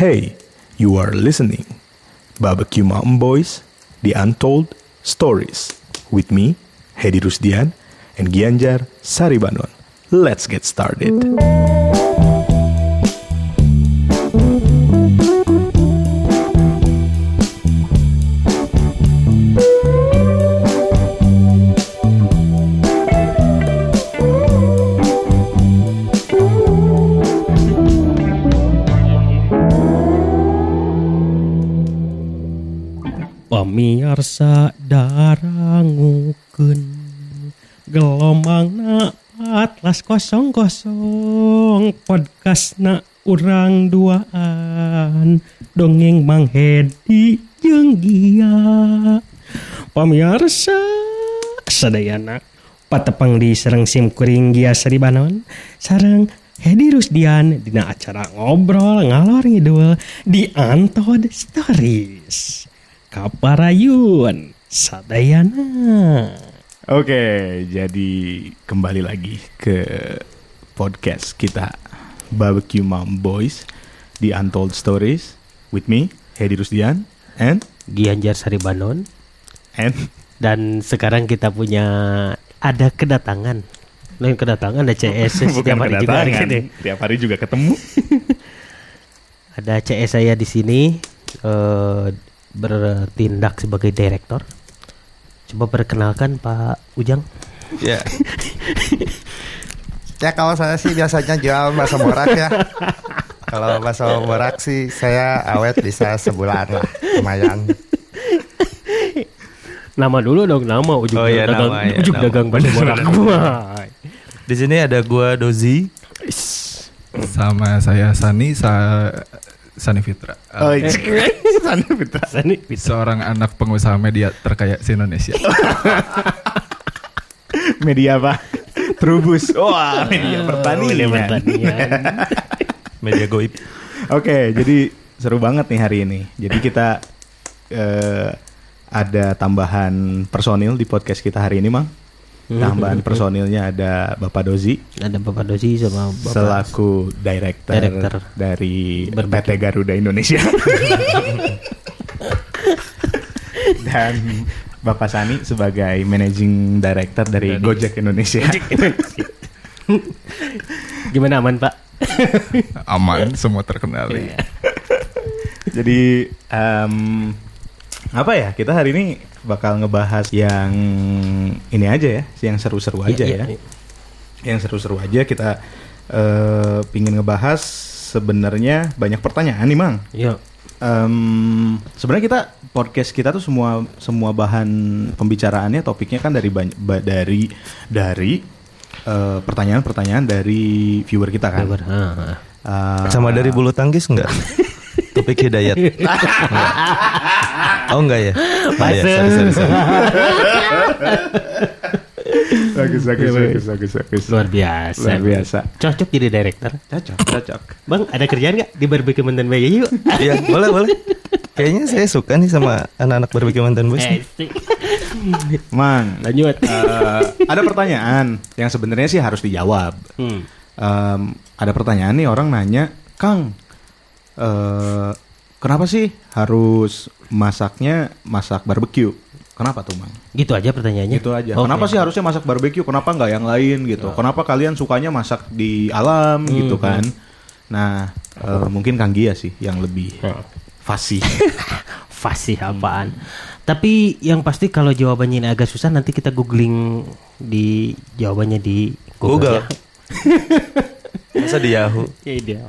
Hey, you are listening. Barbecue Mountain Boys, The Untold Stories. With me, Hedi Rusdian, and Gianjar Saribanon. Let's get started. Kosong kosong podcastna urang duaan. Dongeng Mang Hedi jeung Gia. Pamirsa sadayana patepang di sareng sim kuring Gia Saribanon. Sareng Hedi Rusdian dina acara ngobrol ngalor ngidul di Antod Stories. Kaparayun Sadayana Oke, jadi kembali lagi ke podcast kita Barbecue Mom Boys The Untold Stories with me Hedi Rusdian and Gianjar Saribanon and dan sekarang kita punya ada kedatangan lain kedatangan ada CS setiap hari juga kedatangan, gitu. tiap hari juga ketemu. ada CS saya di sini eh, bertindak sebagai direktur coba perkenalkan Pak Ujang Ya. ya kalau saya sih biasanya jual bakso borak ya. Kalau bakso borak sih saya awet bisa sebulan lah, lumayan. nama dulu dong nama Ujung Oh iya, dagang nama, ya, Ujung nama. dagang pada borak Di sini ada gua Dozi. sama saya Sani sa Sani Fitra Oh, Uh, sana Fitra. Sani bisa seorang anak pengusaha media terkaya se Indonesia Media apa? Trubus. Wah, media pertanian. pertanian Media goib. Oke, jadi seru banget nih hari ini. Jadi kita eh, ada tambahan personil di podcast kita hari ini, Mang. Tambahan personilnya ada Bapak Dozi ada Bapak Dosi sama Bapak selaku director, Director. dari Barbecue. PT Garuda Indonesia. Dan Bapak Sani sebagai managing director dari Gojek Indonesia. gimana aman Pak aman semua terkendali Jadi em, apa ya? Kita hari ini bakal ngebahas yang ini aja ya, yang seru-seru aja Iya, ya. iya. Yang seru-seru aja kita eh, pingin ngebahas sebenarnya banyak pertanyaan nih, Mang. Yuk. Em, sebenarnya kita podcast kita tuh semua semua bahan pembicaraannya topiknya kan dari banyak ba- dari dari eh, pertanyaan-pertanyaan dari viewer kita kan. Ha, ha. Eh, Sama dari bulu tangkis enggak? Topik hidayat. Oh enggak ya? Oh, ya, sorry, sorry, sorry. bagus, bagus, bagus, bagus, bagus. Luar biasa. Luar biasa. Cocok jadi director. Cocok, cocok. Bang, ada kerjaan nggak di barbecue mantan Bayi yuk? Iya, boleh, boleh. Kayaknya saya suka nih sama anak-anak berbikin mantan bos. Eh. Mang, Lanjut. eh, ada pertanyaan yang sebenarnya sih harus dijawab. Hmm. Em, ada pertanyaan nih orang nanya, Kang, eh, kenapa sih harus masaknya masak barbeque? Kenapa tuh, Mang? Gitu aja pertanyaannya. Gitu aja. Oke. Kenapa sih harusnya masak barbeque? Kenapa nggak yang lain gitu? Kenapa kalian sukanya masak di alam gitu kan? Nah, eh, mungkin Kang Gia sih yang lebih Hmm. fasih. Fasih apaan? Tapi yang pasti kalau jawabannya ini agak susah nanti kita googling di jawabannya di Google. Google. Masa di Yahoo? Ya, dia.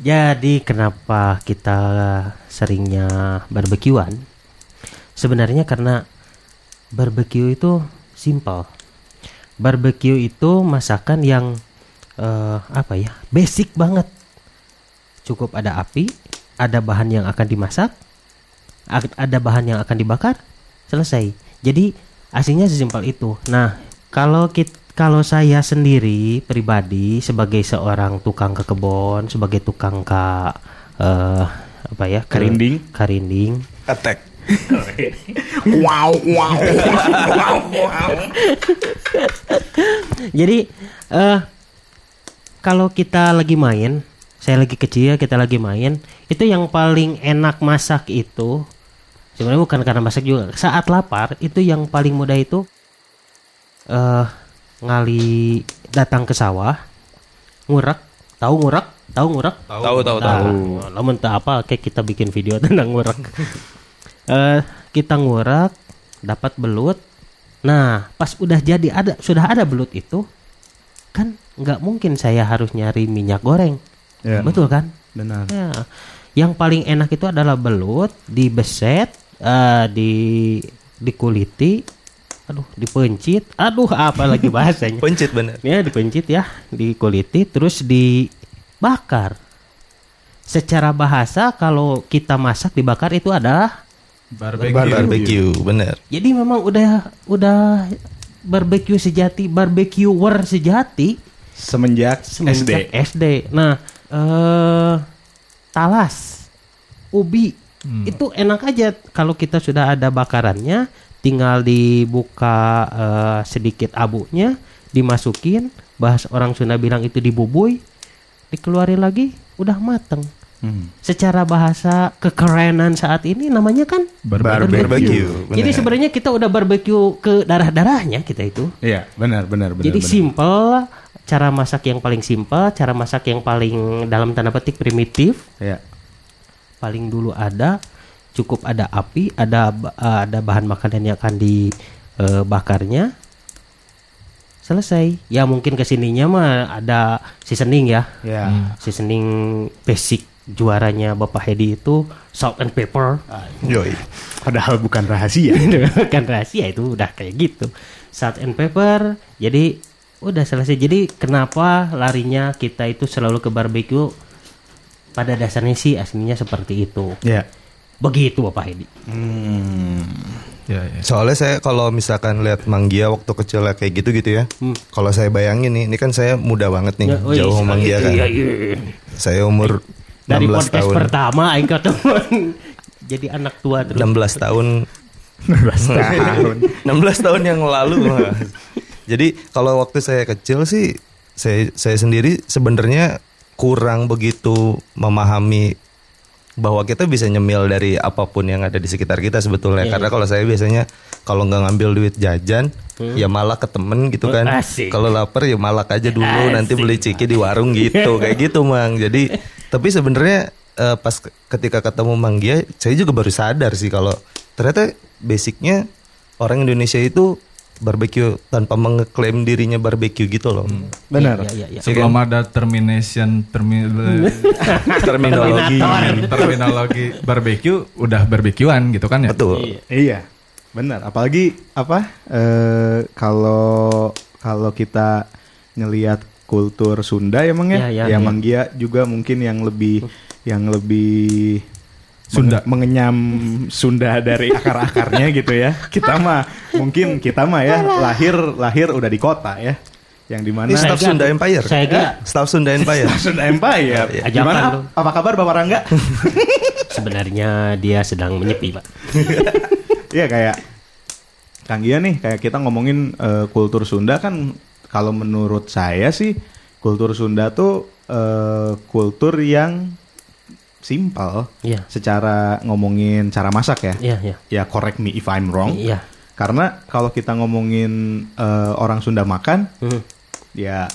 Jadi kenapa kita seringnya barbekyuan? Sebenarnya karena barbecue itu simple. Barbecue itu masakan yang eh, apa ya? Basic banget. Cukup ada api, ada bahan yang akan dimasak, ada bahan yang akan dibakar, selesai. Jadi aslinya sesimpel itu. Nah, kalau kit kalau saya sendiri pribadi sebagai seorang tukang ke kebun, sebagai tukang ke eh, apa ya? ke- Karinding. Karinding. Attack. wow, wow, wow, wow. Jadi eh kalau kita lagi main saya lagi kecil kita lagi main itu yang paling enak masak itu sebenarnya bukan karena masak juga saat lapar itu yang paling mudah itu eh ngali datang ke sawah ngurak tahu ngurak tahu ngurak Tahu tahu Nah, tahu. Namun tak apa, kayak kita bikin video tentang ngurak. Eh, kita ngurak, dapat belut. Nah, pas udah jadi ada, sudah ada belut itu, kan nggak mungkin saya harus nyari minyak goreng, Ya, betul kan? benar. Ya, yang paling enak itu adalah belut dibeset, eh, di dikuliti, aduh, dipencit, aduh, apa lagi bahasanya? Pencit bener. Ya dipencit ya, dikuliti terus dibakar. Secara bahasa kalau kita masak dibakar itu adalah Barbecue. Barbecue bener. jadi memang udah udah barbecue sejati, barbecuer sejati Semenjak, semenjak SD. SD. Nah, eh talas, ubi Hmm. itu enak aja kalau kita sudah ada bakarannya, tinggal dibuka eh, sedikit abunya, dimasukin, bahas orang Sunda bilang itu dibubui, dikeluarin lagi, udah mateng. Hmm. Secara bahasa kekerenan saat ini namanya kan Barbecue. Barbecue. Jadi sebenarnya kita udah barbecue ke darah-darahnya kita itu. Iya, benar, benar, benar. Jadi benar. simple, cara masak yang paling simple, cara masak yang paling dalam tanda petik primitif, Iya. paling dulu ada, cukup ada api, ada eh, ada bahan makanan yang akan dibakarnya. Selesai. Ya mungkin ke sininya mah ada seasoning ya. Ya. Seasoning basic juaranya Bapak Hedi itu salt and pepper. Yoi. Padahal bukan rahasia. kan rahasia itu udah kayak gitu salt and pepper jadi udah selesai jadi kenapa larinya kita itu selalu ke barbecue pada dasarnya sih aslinya seperti itu ya. Begitu bapak Hedi Hmm. Ya, ya. Soalnya saya kalau misalkan lihat Manggia waktu kecil kayak gitu gitu ya. Hmm. Kalau saya bayangin nih, ini kan saya muda banget nih, Ya, oh iya, jauh iya, Manggia kan. iya, iya. Saya umur dari 16 podcast tahun. pertama aing ketemu jadi anak tua terus 16 tahun 16 tahun. 16 tahun yang lalu. Jadi kalau waktu saya kecil sih saya saya sendiri sebenarnya kurang begitu memahami bahwa kita bisa nyemil dari apa pun yang ada di sekitar kita sebetulnya Iya, karena kalau saya biasanya kalau nggak ngambil duit jajan ya malah ke temen gitu kan Hmm. Asik. kalau lapar ya malak aja dulu nanti Asik. beli ciki di warung gitu kayak gitu mang jadi tapi sebenarnya eh, pas ke- ketika ketemu Mang Gia saya juga baru sadar sih kalau ternyata basicnya orang Indonesia itu barbecue tanpa mengeklaim dirinya barbecue gitu loh Benar. Iya, iya, iya. Sebelum ada termination termi terminologi terminologi barbecue udah barbekyuan gitu kan ya. betul Iya, benar. Apalagi apa? eh kalau kalau kita ngelihat kultur Sunda emang ya, Iya, iya, ya iya. Manggia juga mungkin yang lebih yang lebih Sunda. menge- mengenyam Sunda dari akar-akarnya gitu ya. Kita mah mungkin kita mah ya lahir lahir udah di kota ya. Yang di mana ini staff Sunda Empire saya kira staff Sunda Empire Sunda Empire. Ajakan Gimana? lu. Apa kabar Bapak Rangga? sebenarnya dia sedang menyepi pak Iya kayak Kang Gia nih kayak kita ngomongin eh, kultur Sunda kan kalau menurut saya sih kultur Sunda tuh eh, kultur yang simpel Iya. secara ngomongin cara masak ya. iya iya Ya correct me if I'm wrong. iya Karena kalau kita ngomongin eh, orang Sunda makan Hmm. ya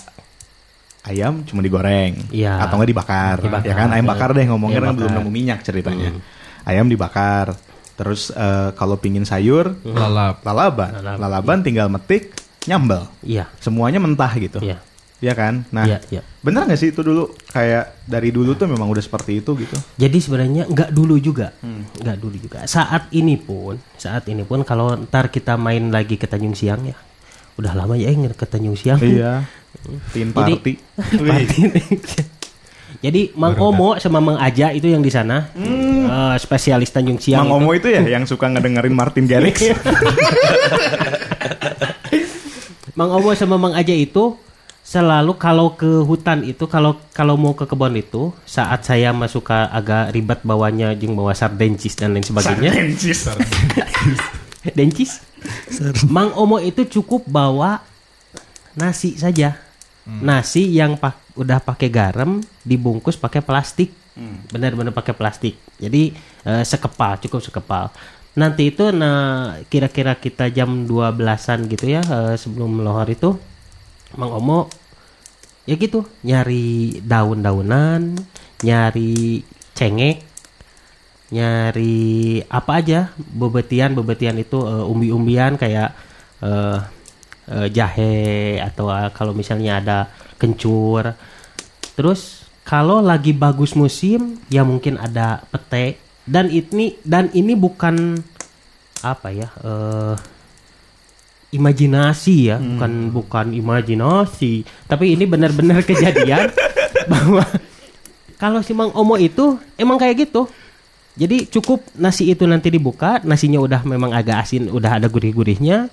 ayam cuma digoreng Iya. atau nggak dibakar, Dibakar, ya kan ayam iya. bakar deh ngomongin kan belum nemu minyak ceritanya Hmm. ayam dibakar terus eh, kalau pingin sayur Lalap. lalaban Lalaban, lalaban tinggal metik nyambel iya semuanya mentah gitu iya ya kan nah iya iya bener nggak sih itu dulu kayak dari dulu tuh memang udah seperti itu gitu Jadi sebenarnya nggak dulu juga, Hmm. nggak dulu juga. Saat ini pun, saat ini pun kalau ntar kita main lagi ke Tanjung Siang ya, udah lama ya ingin ke Tanjung Siang. iya Jadi- party Party. Jadi Mang Omo sama Mang Aja itu yang di sana, eh, spesialis Tanjung Siang. Mang itu. Omo itu ya yang suka ngedengerin Martin Garrix Mang Omo sama Mang Aja itu selalu kalau ke hutan itu kalau kalau mau ke kebun itu saat saya masuk ke agak ribet bawanya jeng bawa sardencis dan lain sebagainya. Sardencis. Dencis. Mang Omo itu cukup bawa nasi saja. Nasi yang pak udah pakai garam dibungkus pakai plastik benar-benar pakai plastik jadi eh, sekepal cukup sekepal nanti itu nah kira-kira kita jam 12-an gitu ya eh, sebelum lohor itu Mang Omo ya gitu. Nyari daun-daunan nyari cengek nyari apa aja. Bebetian bebetian itu eh, umbi-umbian kayak eh, eh, jahe atau eh, kalau misalnya ada kencur. Terus kalau lagi bagus musim ya mungkin ada pete. Dan ini dan ini bukan apa ya eh imajinasi ya bukan bukan imajinasi. Tapi ini benar-benar kejadian bahwa kalau si Mang Omo itu emang kayak gitu. Jadi cukup nasi itu nanti dibuka nasinya udah memang agak asin udah ada gurih-gurihnya.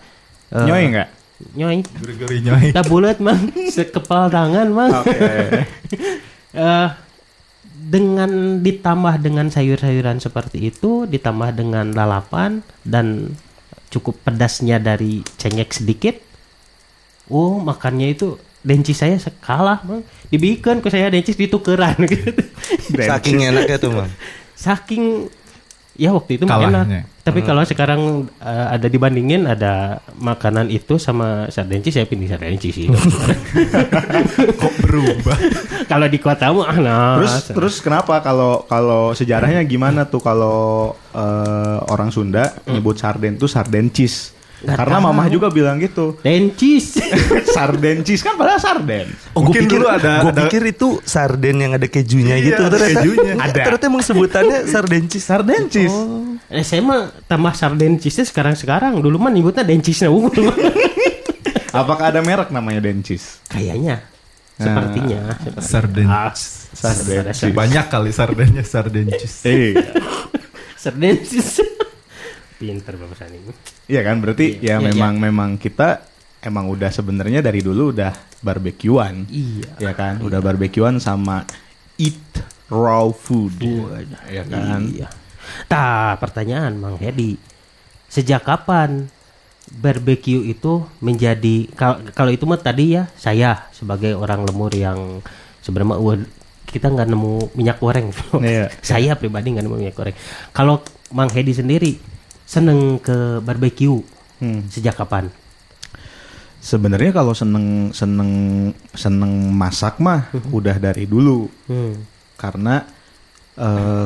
Eh, Nyoy nggak? nyoy. Guri-guri nyoy. kita bulat mang. Sekepal tangan mang. Oke. Eh, dengan ditambah dengan sayur-sayuran seperti itu, ditambah dengan lalapan dan cukup pedasnya dari cengek sedikit. Oh, makannya itu dencis saya sekalah, Bang. Dibikin ke saya dencis ditukeran gitu. Saking enaknya tuh, Mang. Saking ya waktu itu Kalahnya. enak. Tapi kalau sekarang eh, ada dibandingin ada makanan itu sama sardencis saya pilih sardencis sih. Kok berubah? kalau di kota mah nah, Terus terus kenapa kalau kalau sejarahnya gimana tuh kalau eh, orang Sunda nyebut sarden tuh sardencis? Nggak Karena tahu. mamah juga bilang gitu. dencis. sardencis kan padahal sarden. Oh, gue Mungkin pikir dulu ada- gua ada- pikir itu sarden yang ada kejunya Iya, gitu ada ternyata. kejunya. Ada. Ternyata emang sebutannya sardencis. Sardencis. Eh, saya mah tambah sardencisnya sekarang-sekarang. Dulu mah nyebutnya dencisnya unggul. Apakah ada merek namanya dencis? Kayaknya. Sepertinya. Sarden. Ah, Sardencis. Banyak kali sardennya sardencis. Iya. Sardencis. Pinter Bapak Sani. Iya kan berarti Iya, ya iya, memang memang kita emang udah sebenarnya dari dulu udah barbekyuan. Iya. Ya kan? Udah barbekyuan sama eat raw food. Waduh. Ya kan? Iya. Tah, pertanyaan Mang Hedi. Sejak kapan barbecue itu menjadi kalau itu mah tadi ya saya sebagai orang lemur yang sebenarnya wah, kita nggak nemu minyak goreng. Iya. saya pribadi nggak nemu minyak goreng. Kalau Mang Hedi sendiri seneng ke barbecue Hmm. sejak kapan? Sebenarnya kalau seneng seneng seneng masak mah udah dari dulu Hmm. karena eh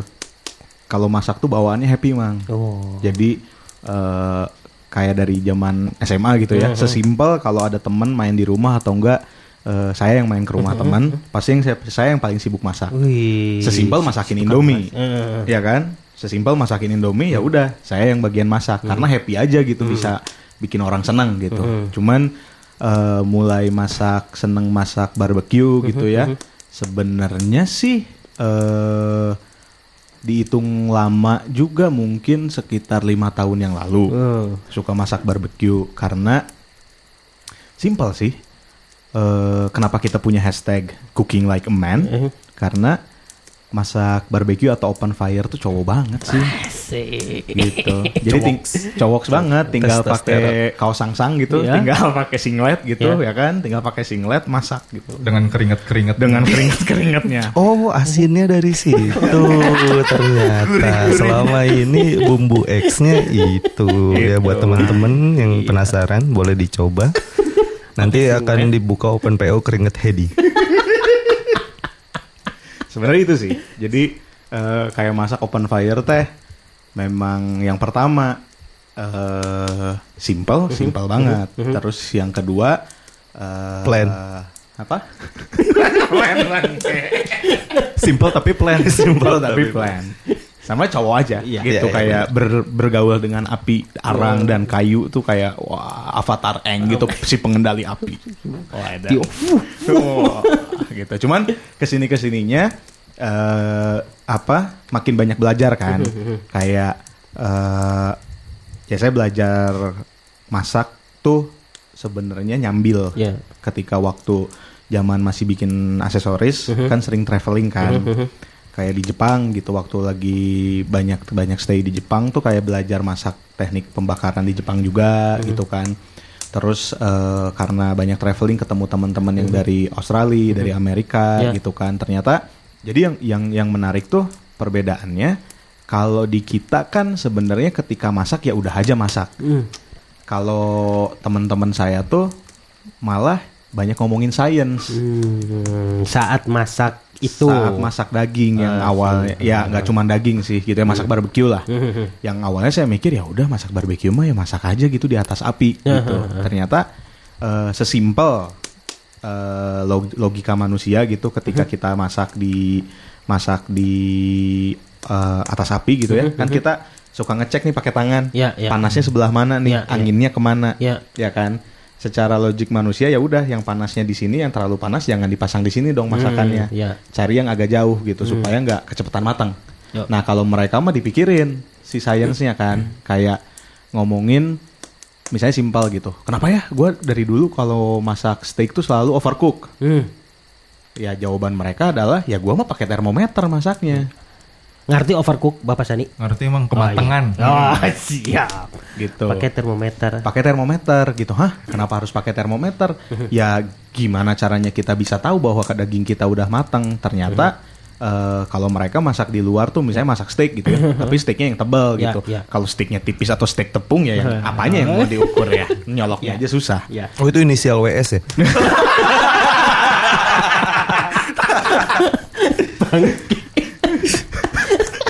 kalau masak tuh bawaannya happy mang. Oh. Jadi eh kayak dari zaman SMA gitu ya, sesimpel kalau ada temen main di rumah atau enggak eh, saya yang main ke rumah teman, pasti yang saya, saya yang paling sibuk masak. Wih. Sesimpel masakin Indomie. Eh. Ya kan? Sesimpel masakin Indomie ya udah, saya yang bagian masak karena happy aja gitu bisa bikin orang senang gitu. Cuman eh, mulai masak seneng masak barbecue gitu ya. Sebenarnya sih eh dihitung lama juga mungkin sekitar lima tahun yang lalu Eh. suka masak barbecue karena simpel sih. Eh, kenapa kita punya hashtag cooking like a man? Eh. Karena masak barbecue atau open fire tuh cowok banget sih Asik. gitu. Jadi ting cowok banget tinggal pakai kaos sangsang gitu, Iya. tinggal pakai singlet gitu Iya. ya kan, tinggal pakai singlet masak gitu. Dengan keringet-keringet. Dengan keringet-keringetnya. Oh, asinnya dari situ ternyata. Selama ini bumbu X-nya itu ya buat teman-teman yang penasaran boleh dicoba. Nanti akan dibuka open PO keringet Hedi. Sebenarnya itu sih. Jadi eh, kayak masak open fire teh memang yang pertama eh simple, simple banget. Terus yang kedua eh, Plan. apa? plan lagi. Simple tapi plan. Simple tapi plan. Sama cowok aja Iya. gitu Iya, iya, kayak ber- bergaul dengan api, arang dan kayu tuh kayak wah avatar Eng gitu si pengendali api. Wah, ada. Wah, gitu. Cuman ke sini ke sininya eh apa makin banyak belajar kan. kayak eh ya saya belajar masak tuh sebenarnya nyambil Ya. ketika waktu zaman masih bikin aksesoris kan sering traveling kan kayak di Jepang gitu waktu lagi banyak banyak stay di Jepang tuh kayak belajar masak teknik pembakaran di Jepang juga gitu kan Terus eh, karena banyak traveling ketemu teman-teman yang dari Australia, dari Amerika Ya. gitu kan. Ternyata jadi yang yang yang menarik tuh perbedaannya kalau di kita kan sebenarnya ketika masak ya udah aja masak. Hmm. Kalau teman-teman saya tuh malah banyak ngomongin sains. Hmm, saat masak itu Saat masak daging yang awalnya ya nggak cuma daging sih gitu ya masak barbecue lah. yang awalnya saya mikir ya udah masak barbecue mah ya masak aja gitu di atas api gitu. Ternyata eh, sesimpel eh, log- logika manusia gitu ketika kita masak di masak di eh, atas api gitu ya. Kan kita suka ngecek nih pakai tangan. Ya, ya. Panasnya sebelah mana nih? Ya, ya. anginnya ke mana? Ya kan? Secara logik manusia ya udah yang panasnya di sini, yang terlalu panas jangan dipasang di sini dong masakannya. Hmm, ya. Cari yang agak jauh gitu supaya nggak kecepatan matang. Yo. Nah kalau mereka mah dipikirin si sainsnya kan, kayak ngomongin misalnya simpel gitu. Kenapa ya? Gue dari dulu kalau masak steak tuh selalu overcook. Hmm. Ya jawaban mereka adalah ya gua mah pakai termometer masaknya. Ngerti overcook Bapak Sani? Ngerti emang kematangan. Oh, siap. Gitu. Pakai termometer. pakai termometer gitu hah kenapa harus pakai termometer ya gimana caranya kita bisa tahu bahwa daging kita udah matang ternyata eh, kalau mereka masak di luar tuh misalnya masak steak gitu ya tapi steaknya yang tebal Ya, gitu ya. kalau steaknya tipis atau steak tepung ya yang apanya yang mau diukur ya nyoloknya aja susah Ya. Oh itu inisial WS ya?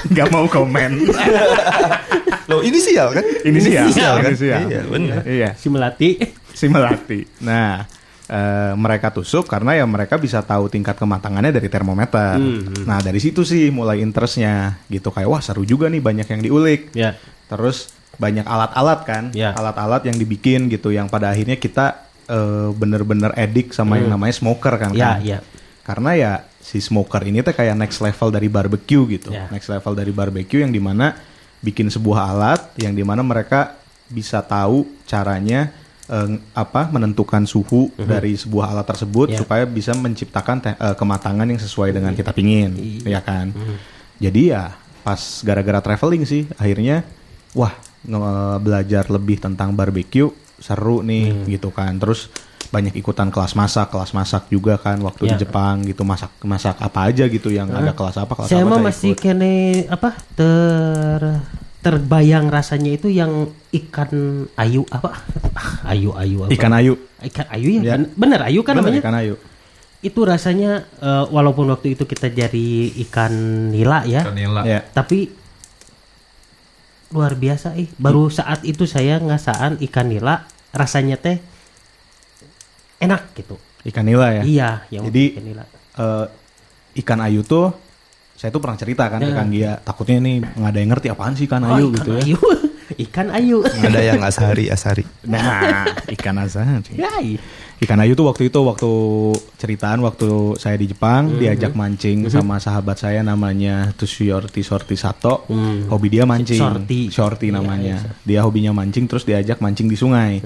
Nggak mau komen Loh inisial kan? inisial kan? inisial Iya benar. iya Si Melati. si melati. Nah, eh, mereka tusuk karena ya mereka bisa tahu tingkat kematangannya dari termometer. Nah, dari situ sih mulai interestnya gitu kayak wah seru juga nih banyak yang diulik. Ya. Terus banyak alat-alat kan, Ya. alat-alat yang dibikin gitu yang pada akhirnya kita eh, bener-bener edik sama yang namanya smoker kan. Ya, kan. ya. Karena ya si smoker ini tuh kayak next level dari barbecue gitu. Ya. Next level dari barbecue yang di mana bikin sebuah alat yang di mana mereka bisa tahu caranya eh, apa menentukan suhu dari sebuah alat tersebut. Ya. supaya bisa menciptakan te- eh, kematangan yang sesuai dengan kita pingin, Iya. ya kan. Mhm. Jadi ya pas gara-gara traveling sih akhirnya wah nge- belajar lebih tentang barbecue seru nih Hmm. gitu kan. Terus banyak ikutan kelas masak, kelas masak juga kan waktu di Ya. Jepang gitu masak masak apa aja gitu yang ada kelas apa kelas Saya apa saya masih ikut. kene apa ter terbayang rasanya itu yang ikan ayu apa Ah, ayu ayu apa ikan ayu. ikan ayu ya, Ya. Ben- bener ayu kan Bener, namanya ikan ayu. itu rasanya eh, walaupun waktu itu kita jadi ikan nila ya Vanilla. Ya. tapi luar biasa ih baru saat itu saya ngasaan ikan nila rasanya teh enak gitu Ikan nila ya. iya yang Jadi ikan nila eh, ikan ayu tuh saya tuh pernah cerita kan ke Ya. Kang Gia, takutnya nih nggak ada yang ngerti apaan sih ikan Oh, ayu ikan gitu ya. ayu ikan ayu Ada yang asari asari. Nah, ikan asari. Yai. Ikan ayu tuh waktu itu waktu ceritaan waktu saya di Jepang diajak mancing sama sahabat saya namanya Tushyorti Sorti Sato. Hmm. Hobi dia mancing. Shorty. Shorty Iya, namanya. Dia hobinya mancing terus diajak mancing di sungai.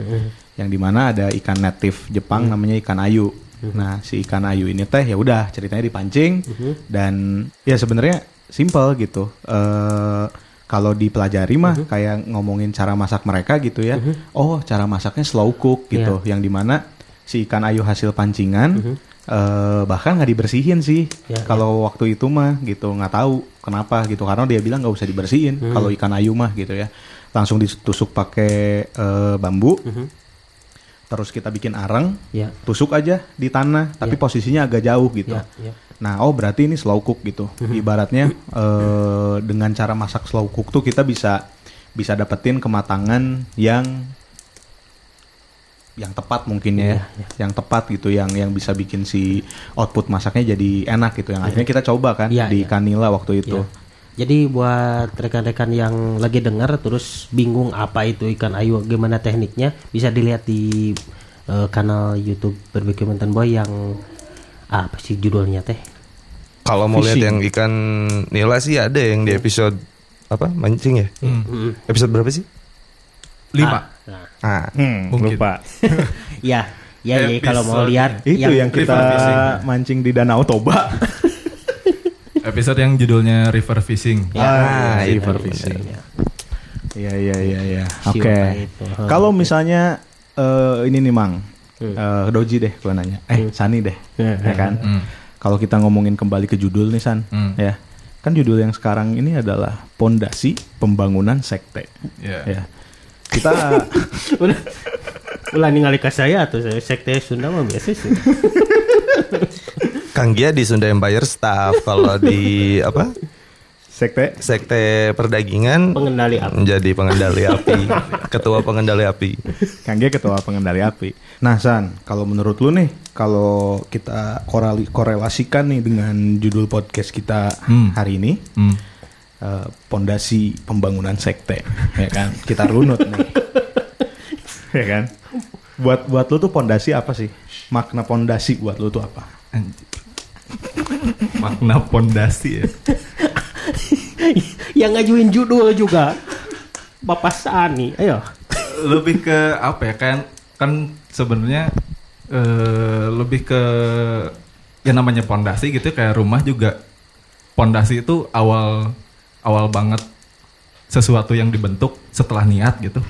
Yang di mana ada ikan native Jepang namanya ikan ayu. Nah, si ikan ayu ini teh ya udah ceritanya dipancing dan ya sebenarnya simple gitu. Eh kalau dipelajari mah kayak ngomongin cara masak mereka gitu ya. Oh, cara masaknya slow cook gitu. Yang di mana si ikan ayu hasil pancingan eh, bahkan nggak dibersihin sih. Ya, kalau waktu itu mah gitu nggak tahu kenapa gitu karena dia bilang nggak usah dibersihin kalau ikan ayu mah gitu ya. Langsung ditusuk pakai eh, bambu. Terus kita bikin arang, ya tusuk aja di tanah, tapi Ya. posisinya agak jauh gitu. ya ya Nah, oh berarti ini slow cook gitu. Ibaratnya eh, dengan cara masak slow cook tuh kita bisa bisa dapetin kematangan yang yang tepat mungkin ya, yang tepat gitu, yang yang bisa bikin si output masaknya jadi enak gitu. Yang akhirnya kita coba kan Iya, di iya. Kanila waktu itu. Ya. Jadi buat rekan-rekan yang lagi dengar terus bingung apa itu ikan ayu, gimana tekniknya, bisa dilihat di eh, kanal YouTube Barbecue Mantan Boy yang apa sih judulnya teh? Kalau mau lihat yang ikan nila sih ada yang di episode apa mancing ya? Hmm. Episode berapa sih? Lima. Nah, Ah, Hmm, Mungkin. lupa. ya, ya, ya kalau mau lihat itu yang, kita river fishing. mancing di Danau Toba. Episode yang judulnya River Fishing. Ya, Ah, itu river benar. fishing. Iya iya iya iya. Oke. Kalau misalnya eh, ini nih Mang. Eh, Doji deh gua nanya. Eh, Sani deh. Ya, ya kan? Kalau kita ngomongin kembali ke judul nih San, Hmm. ya. Kan judul yang sekarang ini adalah Pondasi Pembangunan Sekte. Iya. Ya. Kita udah ulah ningali ka saya atau saya sekte Sunda mah biasa sih. Kang Gia di Sunda Empire staff kalau di apa sekte sekte perdagingan Pengendali api. menjadi pengendali api ketua pengendali api Kang Gia ketua pengendali api. Nah, San, kalau menurut lu nih, kalau kita korali- korelasikan nih dengan judul podcast kita Hmm. hari ini, Hmm. eh, pondasi pembangunan sekte, ya kan? Kita runut nih, ya kan? Buat buat lu tuh pondasi apa sih? Makna pondasi buat lu tuh apa? Anjir. Makna pondasi ya. yang ngajuin judul juga Bapak Sani. Ayo. Lebih ke apa ya kan kan sebenarnya eh, lebih ke ya namanya pondasi gitu kayak rumah juga pondasi itu awal awal banget sesuatu yang dibentuk setelah niat gitu.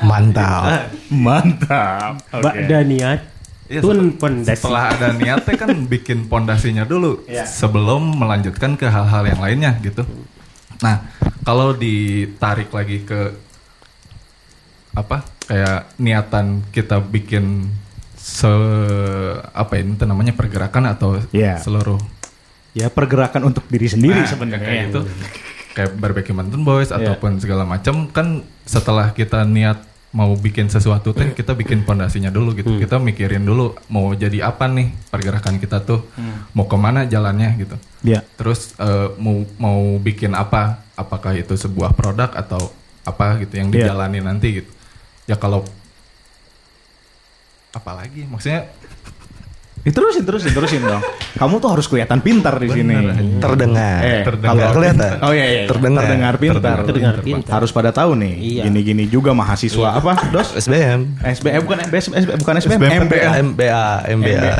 Mantap Mantap. Mbak Daniat. Iya, Tun pondasi. Setelah ada niatnya kan bikin pondasinya dulu Iya. sebelum melanjutkan ke hal-hal yang lainnya gitu. Nah, kalau ditarik lagi ke apa kayak niatan kita bikin se apa ini itu namanya pergerakan atau Iya. seluruh Ya pergerakan untuk diri sendiri Nah, sebenarnya. kayak gitu kayak barbecue Mountain Boys Iya. ataupun segala macam kan setelah kita niat mau bikin sesuatu teh kita bikin pondasinya dulu gitu. Kita mikirin dulu mau jadi apa nih pergerakan kita tuh? Mau ke mana jalannya gitu. Ya. terus eh, mau mau bikin apa? Apakah itu sebuah produk atau apa gitu yang Iya. dijalani nanti gitu. Ya kalau apalagi maksudnya Eh, terusin terusin terusin dong. Kamu tuh harus kelihatan pintar di sini. terdengar Eh, Terdengar. kalau kelihatan Oh iya iya. Terdengar. Terdengar pintar. Terdengar pintar. Harus pada tahu nih. Iya. Gini-gini juga mahasiswa apa, Dos? SBM SBM bukan SBM, SBM bukan SBM, SBM, MBA. MBA MBA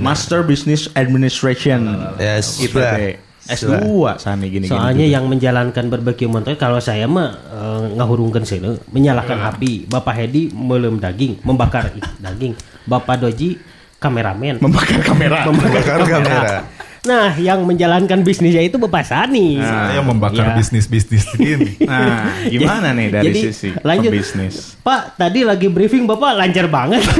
Master Business Administration. Yes, sudah. S2 Sani gini Soalnya yang menjalankan barbecue mountain kalau saya mah eh, ngahurungkeun sih menyalakan api. Bapak Hedi melem daging, membakar daging. Bapak Doji kameramen. membakar kamera. Membakar kamera. Nah, yang menjalankan bisnisnya itu Bapak Sani. saya membakar Ya. bisnis bisnis ini Nah, gimana nih dari Jadi, sisi lanjut. pebisnis? Pak, tadi lagi briefing Bapak lancar banget.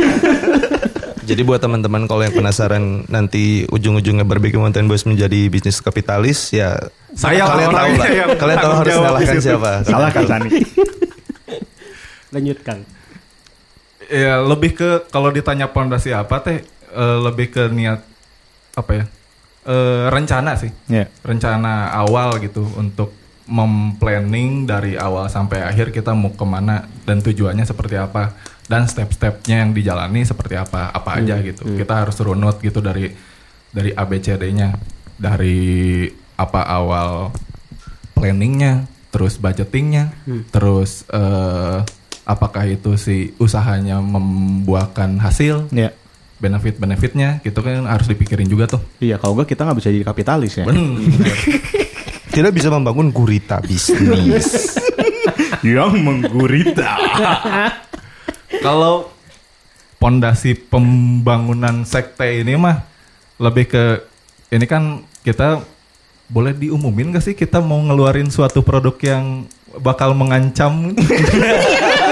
Jadi buat teman-teman kalau yang penasaran nanti ujung-ujungnya Barbecue Mountain Boys menjadi bisnis kapitalis ya Saya kalian tahu lah. yang Kalian tahu harus salahkan siapa. Salah kan Sani? Lanjut, Kang. Ya lebih ke kalau ditanya pondasi apa teh eh, lebih ke niat apa ya? Eh, rencana sih. Ya. rencana awal gitu untuk memplanning dari awal sampai akhir kita mau ke mana dan tujuannya seperti apa dan step-stepnya yang dijalani seperti apa apa aja gitu. kita harus runut gitu dari dari ABCD-nya dari apa awal planningnya terus budgetingnya terus eh, apakah itu si usahanya membuahkan hasil Ya. benefit-benefitnya gitu kan harus dipikirin juga tuh Iya, kalau enggak kita nggak bisa jadi kapitalis ya. bener Tidak bisa membangun gurita bisnis. Yang menggurita. Kalau pondasi pembangunan sekte ini mah lebih ke ini kan kita boleh diumumin gak sih kita mau ngeluarin suatu produk yang bakal mengancam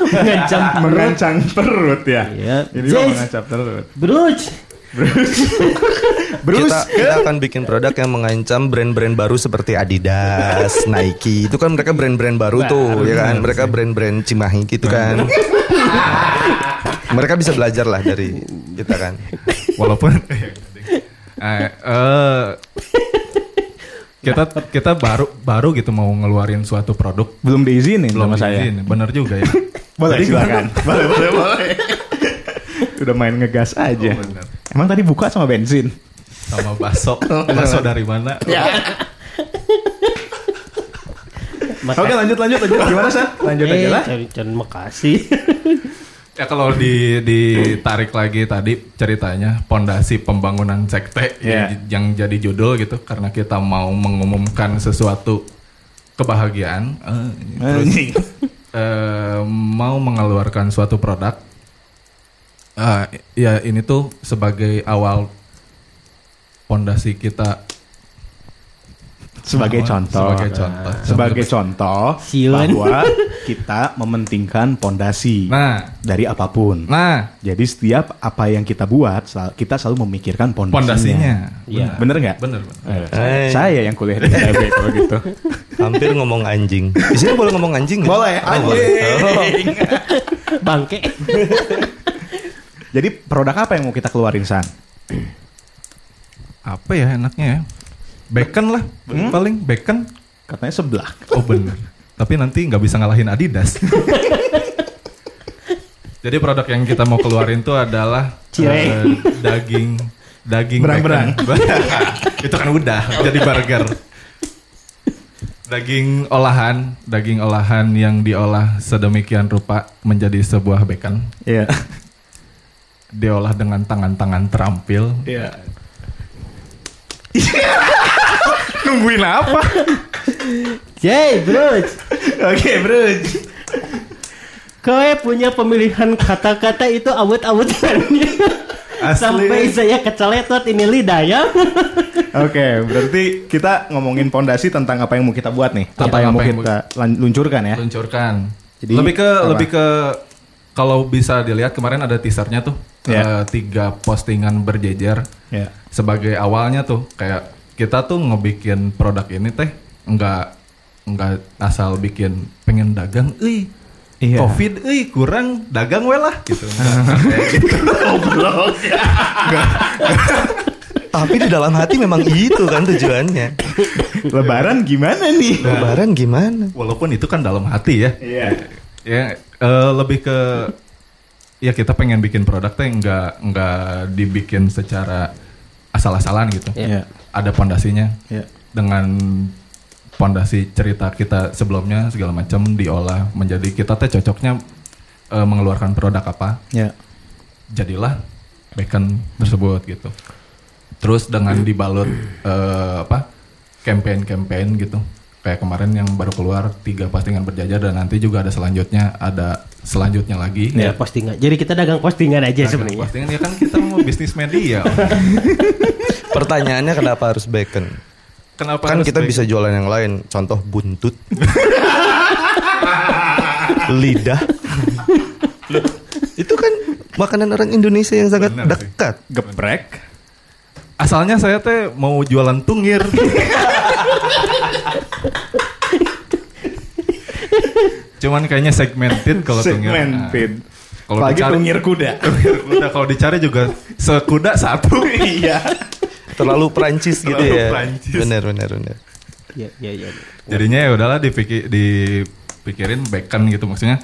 Mengancam mengancam perut ya. Iya. Ini mengancam perut. Bruce. Bruce kita, kita akan bikin produk yang mengancam brand-brand baru seperti Adidas, Nike. Itu kan mereka brand-brand baru tuh, ya kan? Mereka brand-brand Cimahi gitu kan. mereka bisa belajar lah dari kita kan. walaupun eh, eh, kita kita baru baru gitu mau ngeluarin suatu produk belum diizinin belum sama saya. diizin. bener juga ya Boleh Jadi silakan. boleh, boleh, boleh. Udah main ngegas aja. Oh, bener. Emang tadi buka sama bensin? sama baso baso dari mana Maka- Oke lanjut lanjut lanjut gimana sih? Lanjut eh, aja lah. Cari cari makasih. Ya kalau di ditarik lagi tadi ceritanya pondasi pembangunan sekte Yeah. yang, yang jadi judul gitu karena kita mau mengumumkan sesuatu kebahagiaan eh, terus eh, mau mengeluarkan suatu produk, eh, ya ini tuh sebagai awal pondasi kita Sebagai contoh. Sebagai contoh. Sebagai contoh Siun. bahwa kita mementingkan pondasi Nah, dari apa pun. nah Jadi setiap apa yang kita buat, kita selalu memikirkan pondasinya. pondasinya. Iya. Bener nggak? Bener, bener. Eh. Saya yang kuliah di ITB kalau gitu. Hampir ngomong anjing. Di sini boleh ngomong anjing nggak? Boleh, Oh, anjing. Bangke. Jadi produk apa yang mau kita keluarin San? Apa ya enaknya ya? Bacon lah, paling bacon. Katanya sebelah. Oh bener. Tapi nanti nggak bisa ngalahin Adidas. Jadi produk yang kita mau keluarin tuh adalah eh, daging daging Berang-berang. bacon. Itu kan udah jadi burger. Daging olahan, daging olahan yang diolah sedemikian rupa menjadi sebuah bacon. Iya. Diolah dengan tangan-tangan terampil. Iya. Nungguin apa? Jay, bro. Oke, bro. Kowe punya pemilihan kata-kata itu awet-awetannya. Asli. Sampai saya keceletot ini lidah ya. Oke, berarti kita ngomongin pondasi tentang apa yang mau kita buat nih. Tentang apa yang mau apa yang kita lan- luncurkan ya. luncurkan. Jadi, lebih ke apa? lebih ke kalau bisa dilihat kemarin ada teasernya tuh Ya. eh, tiga postingan berjejer Ya. sebagai awalnya tuh kayak kita tuh ngebikin produk ini teh nggak nggak asal bikin pengen dagang, ih Iya. covid, ih kurang dagang we lah gitu. Gitu. Tapi di dalam hati memang itu kan tujuannya. Lebaran gimana nih? Lebaran gimana? Walaupun itu kan dalam hati ya. Iya. ya eh, lebih ke ya kita pengen bikin produk teh nggak nggak dibikin secara asal-asalan gitu Iya. Ada pondasinya Iya. dengan pondasi cerita kita sebelumnya segala macam diolah menjadi kita teh cocoknya eh, mengeluarkan produk apa Ya. jadilah bacon tersebut gitu terus dengan dibalut eh, apa campaign-campaign gitu kayak kemarin yang baru keluar tiga postingan berjajar dan nanti juga ada selanjutnya ada selanjutnya lagi Ya, postingan. Jadi kita dagang postingan aja Dagang sebenarnya. postingan ya kan kita mau bisnis media Pertanyaannya kenapa harus bacon? kenapa Kan harus kita bacon? bisa jualan yang lain. Contoh buntut. Lidah. Loh, itu kan makanan orang Indonesia yang sangat Benar sih. dekat. Geprek. Asalnya saya teh mau jualan tungir cuman kayaknya segmented kalau tungir Segmented. Nah, kalau Apalagi dicari- tungir kuda. Tungir kuda kalau dicari juga sekuda satu iya. Terlalu Prancis gitu Terlalu ya. Prancis. Benar benar benar. Ya, ya, ya. Jadinya ya udahlah dipikir dipikirin bacon gitu maksudnya.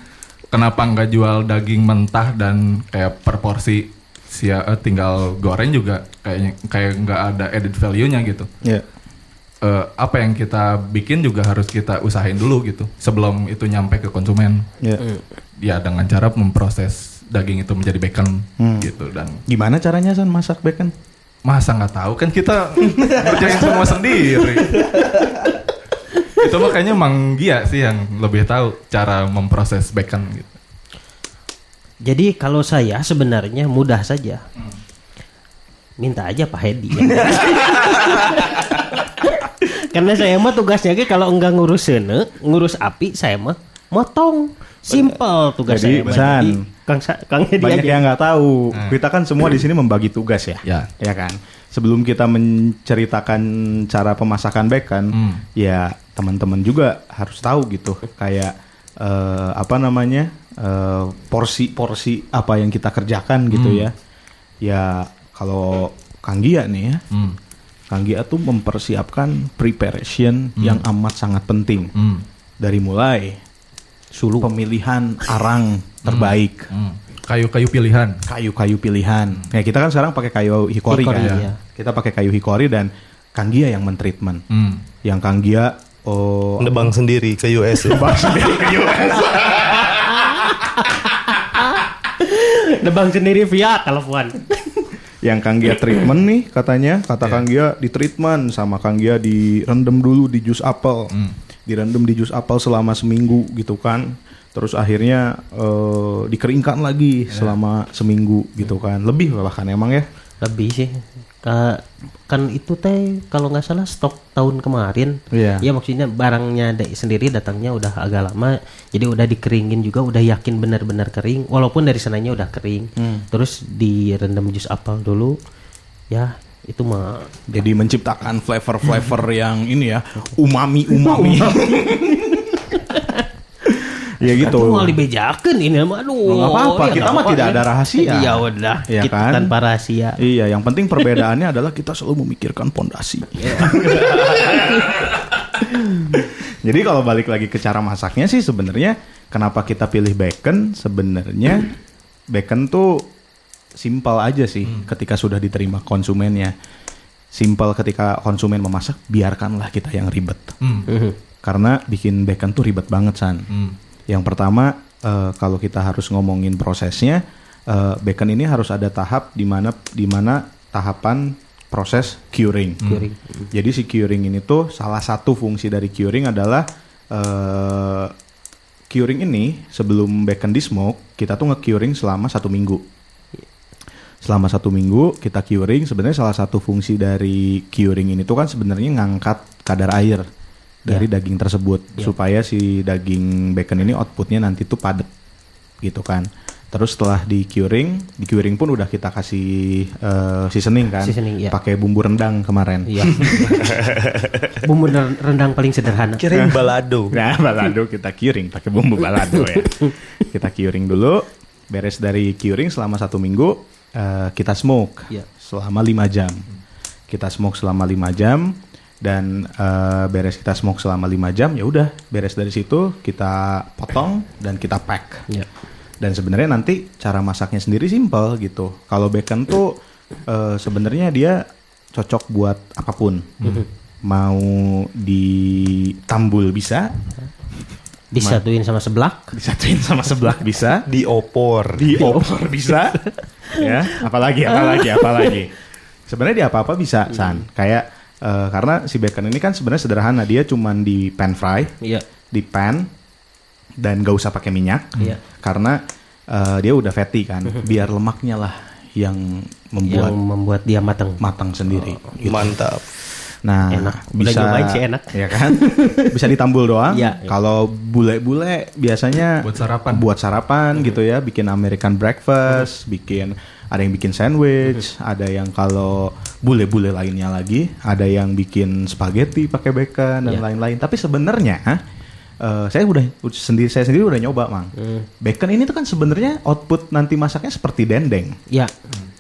Kenapa nggak jual daging mentah dan kayak per porsi sia eh, tinggal goreng juga kayaknya kayak nggak ada added value-nya gitu. Iya. Eh, apa yang kita bikin juga harus kita usahain dulu gitu sebelum itu nyampe ke konsumen. Iya. Ya dengan cara memproses daging itu menjadi bacon Hmm. gitu dan Gimana caranya San masak bacon? masa nggak tahu kan kita ngerjain semua sendiri itu makanya Mang Gia sih yang lebih tahu cara memproses bacon gitu Jadi kalau saya sebenarnya mudah saja. Minta aja Pak Hedi. ya. Karena saya mah tugasnya ge kalau enggak ngurus sene, ngurus api saya mah motong. Simple tugas Jadi, saya mah. Jadi, Kang Sa- Kang Hedi Banyak aja. yang nggak tahu. Hmm. Kita kan semua di sini membagi tugas ya. Ya. Ya kan. Sebelum kita menceritakan cara pemasakan bacon, Hmm. ya teman-teman juga harus tahu gitu. Kayak eh, apa namanya eh, porsi-porsi apa yang kita kerjakan gitu Hmm. ya. Ya kalau Kang Gia nih ya, Hmm. Kang Gia tuh mempersiapkan preparation yang amat sangat penting. Hmm. Dari mulai sulu pemilihan arang terbaik Hmm. Kayu-kayu pilihan. kayu-kayu pilihan. Ya kita kan sekarang pakai kayu hikori, Hikori, kan. iya. Kita pakai kayu hikori dan Kang Gia yang mentreatment. Hmm. Yang Kang Gia oh Nebang sendiri ke US ya. Nebang sendiri ke US. Nebang sendiri via telepon. yang Kang Gia treatment nih katanya, kata Kang Gia di treatment sama Kang Gia direndam dulu di jus apel. Hmm. direndam di jus apel selama seminggu gitu kan. Terus akhirnya eh, dikeringkan lagi selama seminggu gitu kan. Lebih bahkan emang ya. lebih sih Ka- kan itu teh kalau nggak salah stok tahun kemarin Iya. ya maksudnya barangnya da- sendiri datangnya udah agak lama jadi udah dikeringin juga udah yakin benar-benar kering walaupun dari sananya udah kering Hmm. terus direndam jus apel dulu ya itu mah Jadi menciptakan flavor-flavor yang ini ya, umami-umami. ya gitu. Aduh, mau dibejakan ini mah aduh Nggak apa-apa, ya kita mah tidak ya. ada rahasia. ya udah Iya kita kan? tanpa rahasia Iya, yang penting perbedaannya adalah kita selalu memikirkan pondasi. Jadi kalau balik lagi ke cara masaknya sih sebenarnya kenapa kita pilih bacon? Sebenarnya bacon tuh simpel aja sih ketika sudah diterima konsumennya. Simpel ketika konsumen memasak, biarkanlah kita yang ribet. Hmm. Karena bikin bacon tuh ribet banget san. Hmm. Yang pertama eh, kalau kita harus ngomongin prosesnya, eh, bacon ini harus ada tahap di mana di mana tahapan proses curing. Curing. Jadi si curing ini tuh salah satu fungsi dari curing adalah eh, curing ini sebelum bacon di smoke kita tuh nge-curing selama satu minggu. Selama satu minggu kita curing sebenarnya salah satu fungsi dari curing ini tuh kan sebenarnya ngangkat kadar air dari daging tersebut supaya si daging bacon ini outputnya nanti tuh padat gitu kan. Terus setelah di curing, di curing pun udah kita kasih eh, seasoning kan, Seasoning, iya. pakai bumbu rendang kemarin. Iya. Bumbu ren- rendang paling sederhana. Kirain balado. Nah, balado kita curing pakai bumbu balado ya. Kita curing dulu, beres dari curing selama satu minggu, eh, kita smoke Iya. selama lima jam. Kita smoke selama lima jam dan eh, beres kita smoke selama lima jam, ya udah beres dari situ kita potong dan kita pack. Iya. Dan sebenarnya nanti cara masaknya sendiri simpel gitu. Kalau bacon tuh eh, sebenarnya dia cocok buat apa pun. Mau ditambul bisa, Disatuin sama seblak. disatuin sama seblak bisa, Diopor. diopor bisa, ya. Apalagi, apalagi, apalagi. Sebenarnya di apa-apa bisa, San. Kayak eh, karena si bacon ini kan sebenarnya sederhana. Dia cuman di pan fry, Iya. di pan dan gak usah pakai minyak Iya. karena eh, dia udah fatty kan biar lemaknya lah yang membuat Yang membuat dia matang. matang sendiri gitu. Mantap. nah Enak. Udah bisa nyobain sih enak. ya kan bisa ditambul doang Iya, iya. kalau bule-bule biasanya Buat sarapan. buat sarapan gitu ya bikin American breakfast bikin ada yang bikin sandwich ada yang kalau bule-bule lainnya lagi ada yang bikin spaghetti pakai bacon dan Iya. lain-lain tapi sebenarnya eh, saya udah sendiri saya sendiri udah nyoba mang Hmm. bacon ini tuh kan sebenarnya output nanti masaknya seperti dendeng Iya.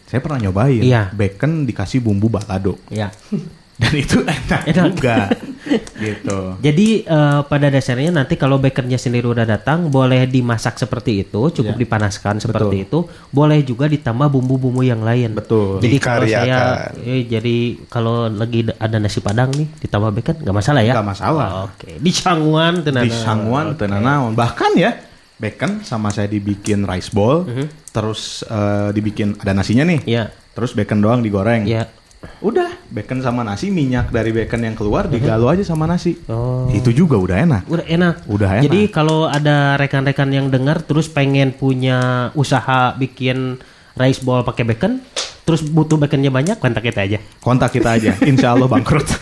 saya pernah nyobain Iya. bacon dikasih bumbu balado Iya. dan itu enak, Enak. juga gitu Jadi eh, pada dasarnya nanti kalau bakernya sendiri udah datang boleh dimasak seperti itu, cukup Iya. dipanaskan seperti itu, boleh juga ditambah bumbu-bumbu yang lain. Betul. Jadi kalau saya eh, jadi kalau lagi ada nasi padang nih ditambah bacon nggak masalah ya? Nggak masalah. Oke. Di Sangguan tenan. di sangguan tenan naon. bahkan ya bacon sama saya dibikin rice bowl terus eh, dibikin ada nasinya nih Iya. terus bacon doang digoreng Iya. Udah bacon sama nasi minyak dari bacon yang keluar digalu aja sama nasi Oh. itu juga udah enak Udah enak. Udah enak. Jadi kalau ada rekan-rekan yang dengar terus pengen punya usaha bikin rice bowl pakai bacon, terus butuh baconnya banyak, kontak kita aja. kontak kita aja insya Allah bangkrut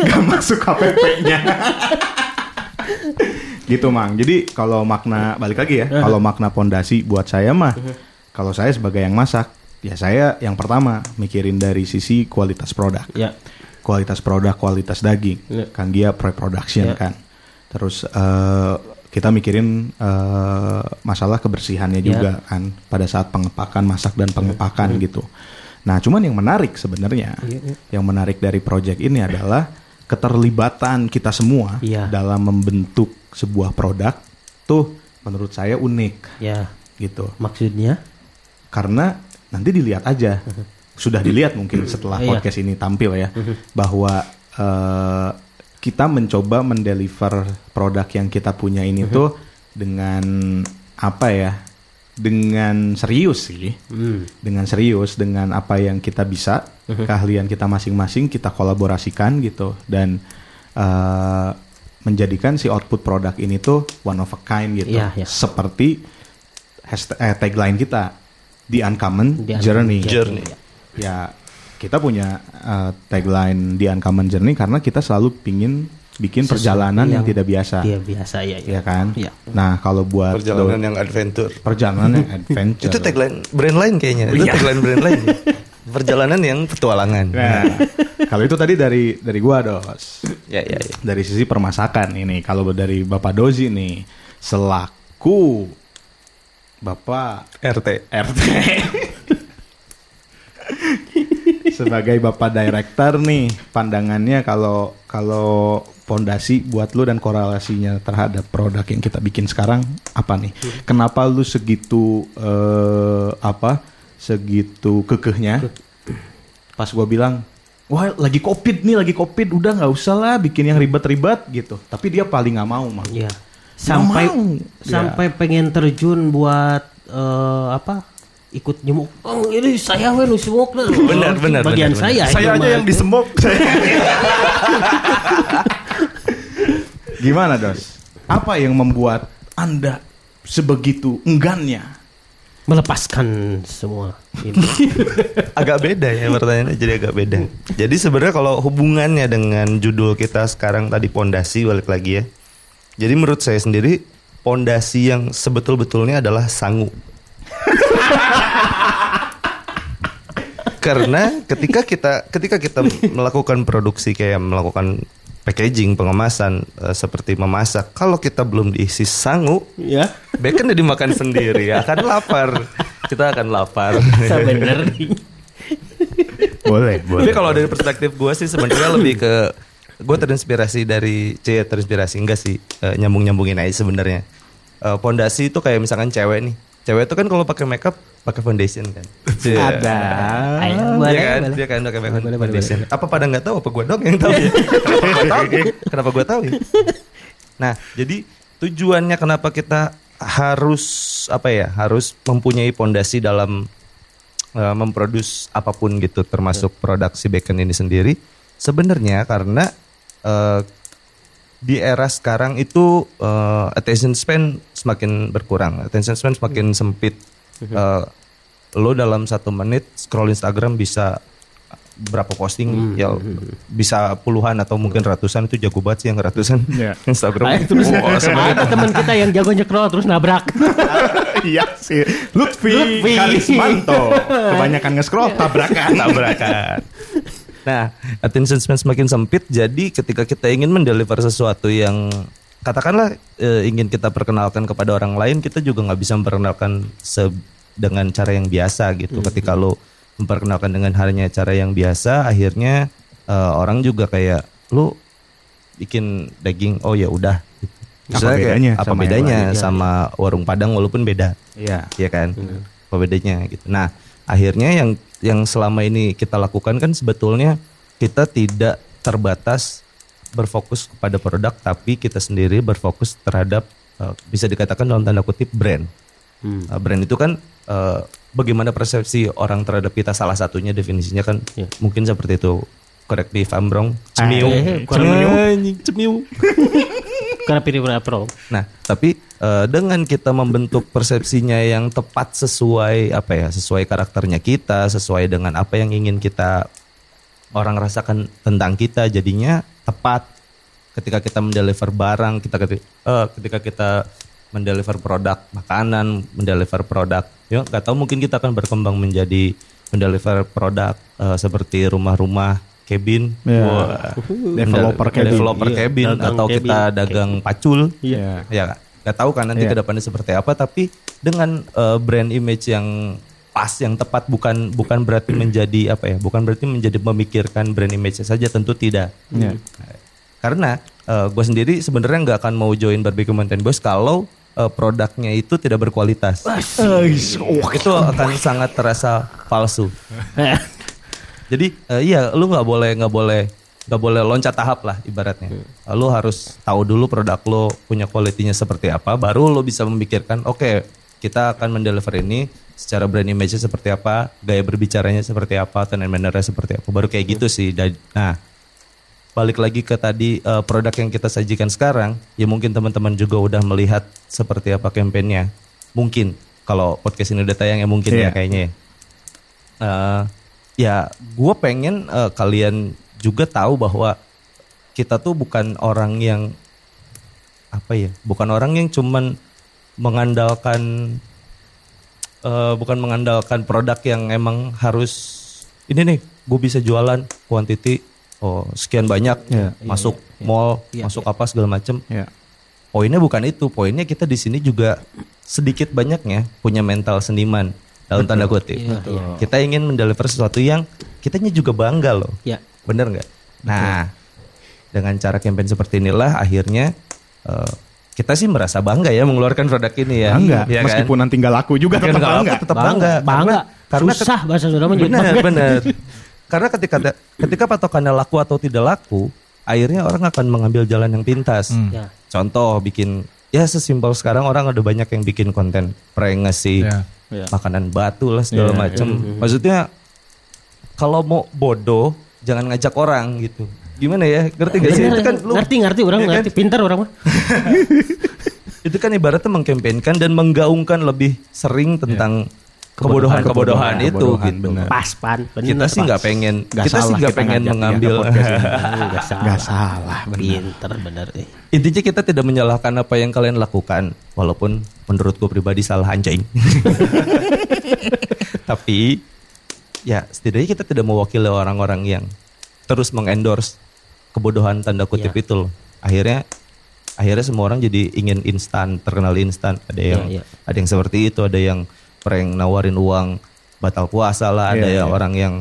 Gak masuk KPP-nya gitu mang jadi kalau makna balik lagi ya kalau makna pondasi buat saya mah kalau saya sebagai yang masak ya saya yang pertama mikirin dari sisi kualitas produk Ya. kualitas produk kualitas daging Ya. kan dia pre-production Ya. kan terus eh, kita mikirin eh, masalah kebersihannya Ya. juga kan pada saat pengepakan masak dan pengepakan gitu nah cuman yang menarik sebenarnya Ya, yang menarik dari project ini adalah keterlibatan kita semua Iya. dalam membentuk sebuah produk tuh menurut saya unik Ya. gitu Maksudnya? karena nanti dilihat aja sudah dilihat mungkin setelah Iya. podcast ini tampil ya bahwa eh, kita mencoba mendeliver produk yang kita punya ini tuh dengan apa ya dengan serius sih, Hmm. dengan serius dengan apa yang kita bisa, Mhm. keahlian kita masing-masing kita kolaborasikan gitu dan eh, menjadikan si output produk ini tuh one of a kind gitu, Iya, iya. seperti hashtag, eh, tagline kita The Uncommon The Uncommon Journey. Journey. Ya kita punya eh, tagline The Uncommon Journey karena kita selalu pingin bikin Sesuatu perjalanan yang, yang tidak biasa, Iya biasa ya. ya kan? Iya. Nah kalau buat Perjalanan do- yang adventure. perjalanan yang adventure. Itu tagline brand lain kayaknya. Itu Iya. tagline brand lain. Perjalanan yang petualangan. Nah, kalau itu tadi dari dari gua dos. Ya ya ya. Dari sisi permasakan ini, kalau dari Bapak Dozi nih selaku Bapak RT. RT sebagai Bapak Director nih pandangannya kalau kalau pondasi buat lu dan korelasinya terhadap produk yang kita bikin sekarang apa nih? Kenapa lu segitu eh, apa? Segitu kekehnya? Pas gua bilang, wah lagi covid nih, lagi covid, udah nggak usah lah bikin yang ribet-ribet gitu. Tapi dia paling nggak mau mah. Iya. Sampai mau. sampai pengen terjun buat eh, apa? Ikut nyemuk. Oh, ini saya we nu semuk lah. Benar, benar, Bagian benar, saya. Saya aja yang disemok. Gimana dos? Apa yang membuat anda sebegitu enggannya? Melepaskan semua ini. agak beda ya pertanyaannya jadi agak beda. Jadi sebenarnya kalau hubungannya dengan judul kita sekarang tadi pondasi balik lagi ya. Jadi menurut saya sendiri pondasi yang sebetul-betulnya adalah sangu. Karena ketika kita ketika kita melakukan produksi kayak melakukan packaging, pengemasan eh, seperti memasak, kalau kita belum diisi sangu, ya. bacon udah dimakan sendiri akan lapar. Kita akan lapar. Bener. Boleh, Tapi kalau dari perspektif gue sih sebenarnya lebih ke gue terinspirasi dari C terinspirasi enggak sih eh, nyambung nyambungin aja sebenarnya. Eh, Pondasi itu kayak misalkan cewek nih. Cewek itu kan kalau pakai makeup pakai foundation kan. Cie. Ada. Ayo, Iya boleh, kan, boleh. dia kan pakai Boleh, boleh, foundation. Apa pada nggak tahu? Apa gue dong yang tahu ya? Kenapa gue tahu? Kenapa gue tahu ya? Nah, jadi tujuannya kenapa kita harus apa ya? Harus mempunyai pondasi dalam uh, memproduksi apa pun gitu, termasuk produk si bacon ini sendiri. Sebenarnya karena uh, di era sekarang itu uh, attention span semakin berkurang, attention span semakin sempit. Uh, lo dalam satu menit scroll Instagram bisa berapa posting ya bisa puluhan atau mungkin ratusan itu jago banget sih yang ratusan Iya. Instagram. Ayo, terus sebenarnya ada teman kita yang jago nyekrol terus nabrak. Iya sih. Lutfi, Lutfi. Karismanto. Kebanyakan nge-scroll tabrakan. tabrakan. Nah, attention span semakin sempit, jadi ketika kita ingin mendeliver sesuatu yang katakanlah eh, ingin kita perkenalkan kepada orang lain, kita juga nggak bisa memperkenalkan se dengan cara yang biasa gitu. Ketika lo memperkenalkan dengan hanya cara yang biasa, akhirnya eh, orang juga kayak lo bikin daging, oh ya udah. gitu. Apa Misalnya kayak, bedanya apa sama bedanya lain? sama warung Padang walaupun beda Iya. ya kan apa bedanya gitu nah akhirnya yang yang selama ini kita lakukan kan sebetulnya kita tidak terbatas berfokus kepada produk tapi kita sendiri berfokus terhadap eh, bisa dikatakan dalam tanda kutip brand. Hmm. Eh, brand itu kan eh, bagaimana persepsi orang terhadap kita salah satunya definisinya kan Iya. mungkin seperti itu. Correct me if I'm wrong. Cemiu cemiu cemiu Karena pilih pro. Nah, tapi eh, dengan kita membentuk persepsinya yang tepat sesuai apa ya, sesuai karakternya kita, sesuai dengan apa yang ingin kita orang rasakan tentang kita, jadinya tepat ketika kita mendeliver barang, kita keti- eh, ketika kita mendeliver produk makanan, mendeliver produk, ya nggak tahu mungkin kita akan berkembang menjadi mendeliver produk eh, seperti rumah-rumah cabin, Ya. Wah. Developer cabin. developer Iya, cabin atau cabin. kita dagang pacul Iya. ya nggak tahu kan nanti Iya. ke depannya seperti apa tapi dengan eh, brand image yang pas yang tepat bukan bukan berarti menjadi apa ya bukan berarti menjadi memikirkan brand image saja tentu tidak Iya. Nah, karena gue sendiri sebenarnya nggak akan mau join barbecue mountain boys kalau eh, produknya itu tidak berkualitas itu akan sangat terasa palsu jadi eh, iya lu nggak boleh nggak boleh nggak boleh loncat tahap lah ibaratnya. Hmm. Lu harus tahu dulu produk lo punya kualitinya seperti apa, baru lo bisa memikirkan oke kita akan mendeliver ini secara brand image seperti apa, gaya berbicaranya seperti apa, tone and manner-nya seperti apa. Baru kayak gitu sih. Nah, balik lagi ke tadi eh, produk yang kita sajikan sekarang, ya mungkin teman-teman juga udah melihat seperti apa kampanyenya. Mungkin kalau podcast ini udah tayang ya mungkin Iya. ya kayaknya. ya. Eh, ya, gue pengen eh, kalian juga tahu bahwa kita tuh bukan orang yang apa ya, bukan orang yang cuman mengandalkan eh, bukan mengandalkan produk yang emang harus ini nih, gue bisa jualan quantity oh sekian banyak Iya. masuk mall, masuk apa segala macem. Ya. Poinnya bukan itu, poinnya kita di sini juga sedikit banyaknya punya mental seniman dalam tanda kutip. Kita ingin mendeliver sesuatu yang kitanya juga bangga loh. Ya. Bener nggak? Nah, dengan cara campaign seperti inilah akhirnya eh, kita sih merasa bangga ya mengeluarkan produk ini ya. Bangga, Iya kan? meskipun nanti nggak laku juga Kan tetap bangga. tetap bangga. Bangga. Karena- karena Susah bahasa Sunda menyebut Benar, bangga. benar. Karena ketika ketika patokannya laku atau tidak laku, akhirnya orang akan mengambil jalan yang pintas. Ya. Contoh bikin ya sesimpel sekarang orang ada banyak yang bikin konten prank ngasih Ya. Ya. makanan batu lah segala Ya, macam. Maksudnya kalau mau bodoh jangan ngajak orang gitu. Gimana ya? Ngerti gak sih? Itu kan lu ngerti ngerti orang ya kan? ngerti pintar orang mah. itu kan ibaratnya mengkampanyekan dan menggaungkan lebih sering tentang kebodohan-kebodohan Kebodohan, itu kebodohan, gitu. benar. Pas pan. bener, Kita sih nggak pengen, Nggak kita sih nggak pengen mengambil. podcast ini. Nggak salah. Salah, benar. Pinter bener eh. Intinya kita tidak menyalahkan apa yang kalian lakukan, walaupun menurut gue pribadi salah anjing. Tapi ya setidaknya kita tidak mewakili orang-orang yang terus mengendorse kebodohan tanda kutip Ya. itu loh. Akhirnya akhirnya semua orang jadi ingin instan, terkenal instan. Ada yang Ya, ya. ada yang seperti itu, ada yang prank nawarin uang batal puasa lah, ada Iya, yang iya. orang yang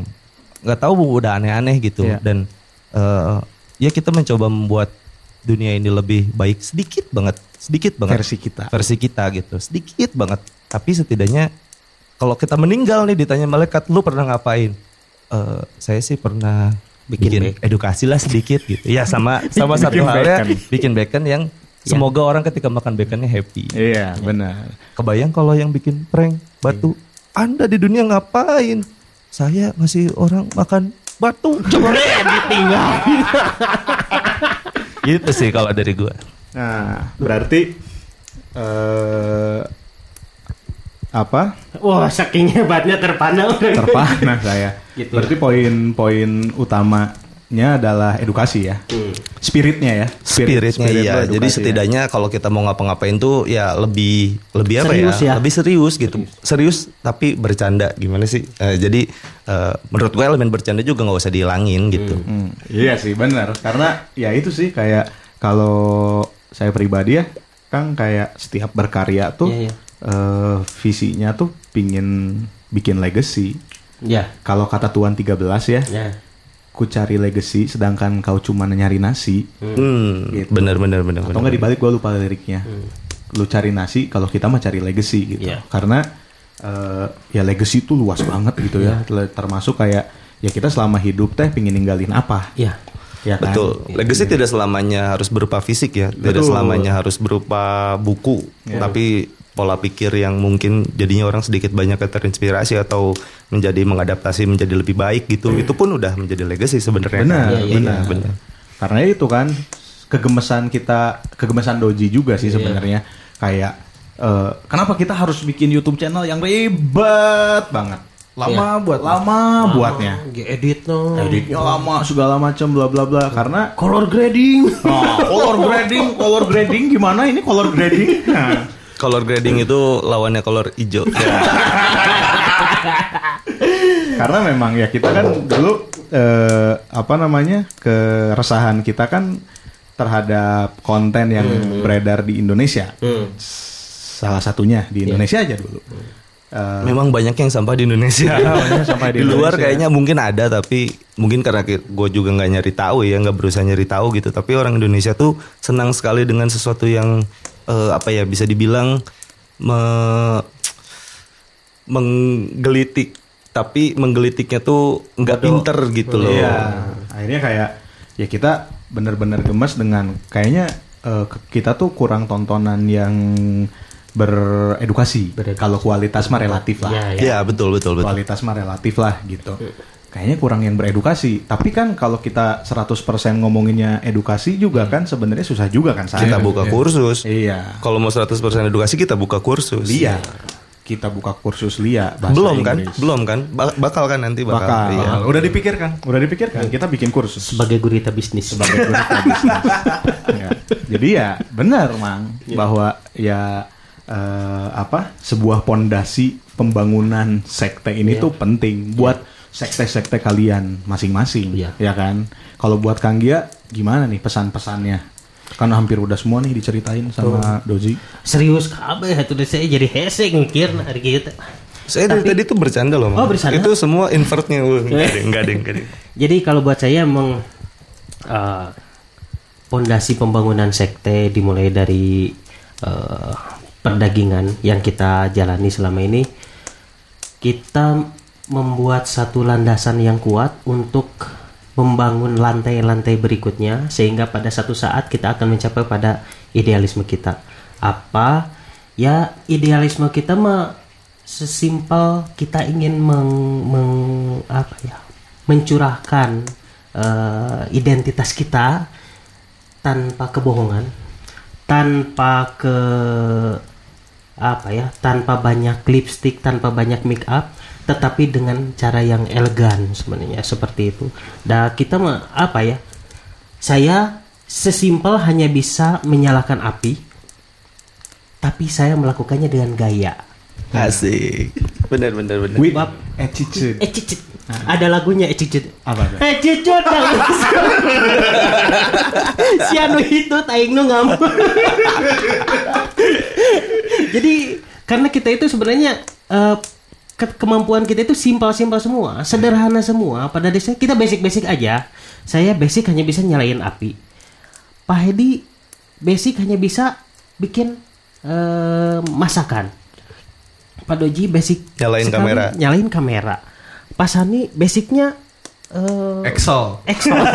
nggak tahu udah aneh-aneh gitu Iya. dan eh, ya kita mencoba membuat dunia ini lebih baik sedikit banget, sedikit banget Versi kita. versi kita gitu, sedikit banget. Tapi setidaknya kalau kita meninggal nih ditanya malaikat, lu pernah ngapain? Eh, saya sih pernah Bikin bikin, bacon. edukasi lah sedikit gitu. Ya sama sama satu halnya bikin bacon yang Ya. Semoga orang ketika makan baconnya happy. Iya, benar. Kebayang kalau yang bikin prank batu, Anda di dunia ngapain? Saya ngasih orang makan batu. Coba ditinggal. gitu sih kalau dari gua. Nah, berarti eh apa? Wah, saking hebatnya terpana. Terpana saya. Gitu. Berarti poin-poin utamanya adalah edukasi ya. Spiritnya ya. Spirit- Spiritnya spirit iya. Jadi ya. setidaknya kalau kita mau ngapa-ngapain tuh ya lebih lebih apa Serius ya? Lebih serius gitu. Serius tapi bercanda gimana sih? Eh, jadi eh, menurut gue elemen bercanda juga nggak usah dihilangin gitu. Hmm, iya sih benar karena ya itu sih kayak kalau saya pribadi ya kan kayak setiap berkarya tuh Iya, iya. eh, visinya tuh pingin bikin legacy. Ya. Kalau kata Tuan 13 ya, Ya. Ku cari legacy sedangkan kau cuma nyari nasi. Hmm, Gitu. benar benar benar. Atau nggak dibalik gue lupa liriknya. Lu cari nasi kalau kita mah cari legacy gitu. Iya. Karena eh, ya legacy itu luas banget gitu ya. Iya. Termasuk kayak ya kita selama hidup teh pingin ninggalin apa. Ya. Ya kan? Betul. Legacy tidak selamanya harus berupa fisik ya, tidak Betul. selamanya harus berupa buku, tapi pola pikir yang mungkin jadinya orang sedikit banyak terinspirasi atau menjadi mengadaptasi menjadi lebih baik gitu. Itu pun udah menjadi legacy sebenarnya. Benar, Iya, iya, benar, iya. benar. Karena itu kan kegemesan kita, kegemesan Doji juga Iya. sih sebenarnya. Kayak eh, kenapa kita harus bikin YouTube channel yang ribet banget, lama buat lama buatnya, edit no. editnya lama segala macam bla bla bla. Karena Color grading. Nah, color grading, color grading gimana ini color grading? Nah, Color grading itu lawannya color hijau. karena memang ya kita kan dulu eh, apa namanya keresahan kita kan terhadap konten yang beredar di Indonesia. Salah satunya di Indonesia aja dulu. Eh, Memang banyak yang sampah di Indonesia. banyak sampah di di luar Indonesia. kayaknya mungkin ada tapi mungkin karena gue juga nggak nyari tahu ya nggak berusaha nyari tahu gitu. Tapi orang Indonesia tuh senang sekali dengan sesuatu yang eh, apa ya bisa dibilang me- menggelitik. Tapi menggelitiknya tuh nggak pinter gitu loh. Iya, akhirnya kayak ya kita bener-bener gemes dengan kayaknya eh, ke- kita tuh kurang tontonan yang beredukasi. Kalau kualitas mah relatif lah. Ya, ya. Ya betul betul betul. Kualitas mah relatif lah gitu. Kayaknya kurang yang beredukasi. Tapi kan kalau kita 100% ngomonginnya edukasi juga kan sebenarnya susah juga kan saya. Kita buka kursus. Iya. Kalau mau 100% edukasi kita buka kursus. Lia. Kita buka kursus Lia bahasa Belum kan? Inggris. Belum kan? Ba- bakal kan nanti bakal. Bakal. Iya. Udah dipikirkan. Udah dipikirkan kita bikin kursus. Sebagai gurita bisnis. sebagai guru bisnis. Ya. Jadi ya benar mang bahwa ya eh, apa sebuah pondasi pembangunan sekte ini Iya. tuh penting buat sekte-sekte kalian masing-masing, Iya. ya kan? Kalau buat Kang Gia gimana nih pesan-pesannya? Kan hampir udah semua nih diceritain sama Doji. Serius kabeh itu deh saya jadi hese mikir hari kita. Saya dari tadi tuh bercanda loh. Mang. Oh, bercanda? Itu semua invertnya. Wah, Enggak deh, enggak deh, enggak deh. Jadi kalau buat saya emang eh, pondasi pembangunan sekte dimulai dari eh, perdagingan yang kita jalani selama ini kita membuat satu landasan yang kuat untuk membangun lantai-lantai berikutnya sehingga pada satu saat kita akan mencapai pada idealisme kita. Apa? Ya idealisme kita mah sesimpel kita ingin meng, meng- apa ya? mencurahkan eh, identitas kita tanpa kebohongan, tanpa ke apa ya, tanpa banyak lipstick, tanpa banyak make up, tetapi dengan cara yang elegan sebenarnya seperti itu. Dan kita mah apa ya? Saya sesimpel hanya bisa menyalakan api, tapi saya melakukannya dengan gaya. Asik. Benar benar benar. With Bab. attitude. Eh cicit. Ada lagunya cicit. Apa? Eh cicit Si anu itu taing nu ngam. Jadi karena kita itu sebenarnya eh, ke- kemampuan kita itu simpel-simpel semua, sederhana semua. Pada dasarnya kita basic-basic aja. Saya basic hanya bisa nyalain api. Pak Hedi basic hanya bisa bikin eh, masakan. Pak Doji basic Nyalain sekali kamera. nyalain kamera. Pak Sani basicnya eh, Excel. Excel.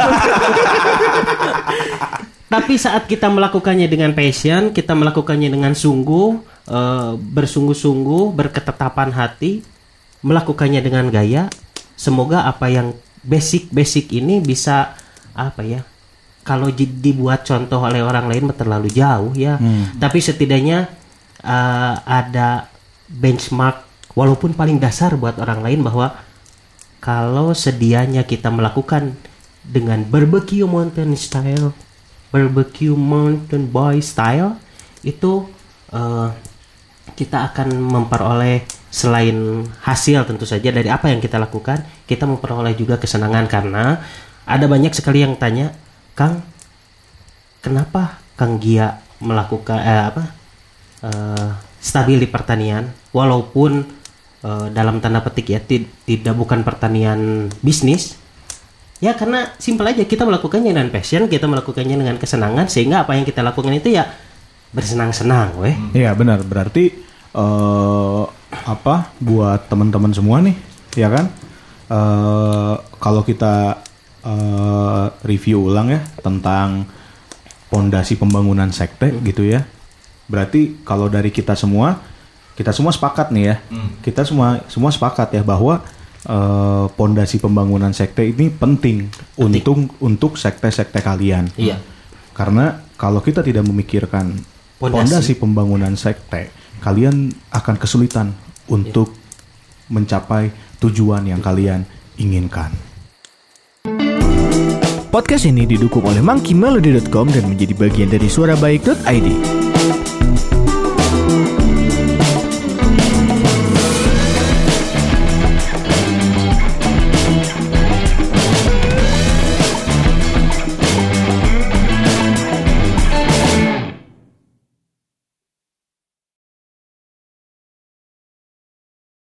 Tapi saat kita melakukannya dengan passion, kita melakukannya dengan sungguh, eh, bersungguh-sungguh, berketetapan hati, melakukannya dengan gaya, semoga apa yang basic-basic ini bisa apa ya? Kalau dibuat contoh oleh orang lain terlalu jauh ya. Tapi setidaknya eh, ada benchmark walaupun paling dasar buat orang lain bahwa kalau sedianya kita melakukan dengan barbecue mountain style, barbecue mountain boy style, itu eh, kita akan memperoleh selain hasil tentu saja dari apa yang kita lakukan, kita memperoleh juga kesenangan karena ada banyak sekali yang tanya, Kang, kenapa Kang Gia melakukan eh, apa eh, stabil di pertanian? Walaupun eh, dalam tanda petik ya ti- tidak bukan pertanian bisnis ya karena simpel aja kita melakukannya dengan passion kita melakukannya dengan kesenangan sehingga apa yang kita lakukan itu ya bersenang-senang weh. Iya benar. Berarti eh apa buat teman-teman semua nih ya kan? Eh kalau kita eh review ulang ya tentang pondasi pembangunan sekte gitu ya. Berarti kalau dari kita semua kita semua sepakat nih ya. Kita semua semua sepakat ya bahwa pondasi pembangunan sekte ini penting, untuk untuk sekte-sekte kalian. Iya. karena kalau kita tidak memikirkan Pondasi. pondasi pembangunan sekte, kalian akan kesulitan untuk mencapai tujuan yang kalian inginkan. Podcast ini didukung oleh monkeymelody.com dan menjadi bagian dari suarabaik.id.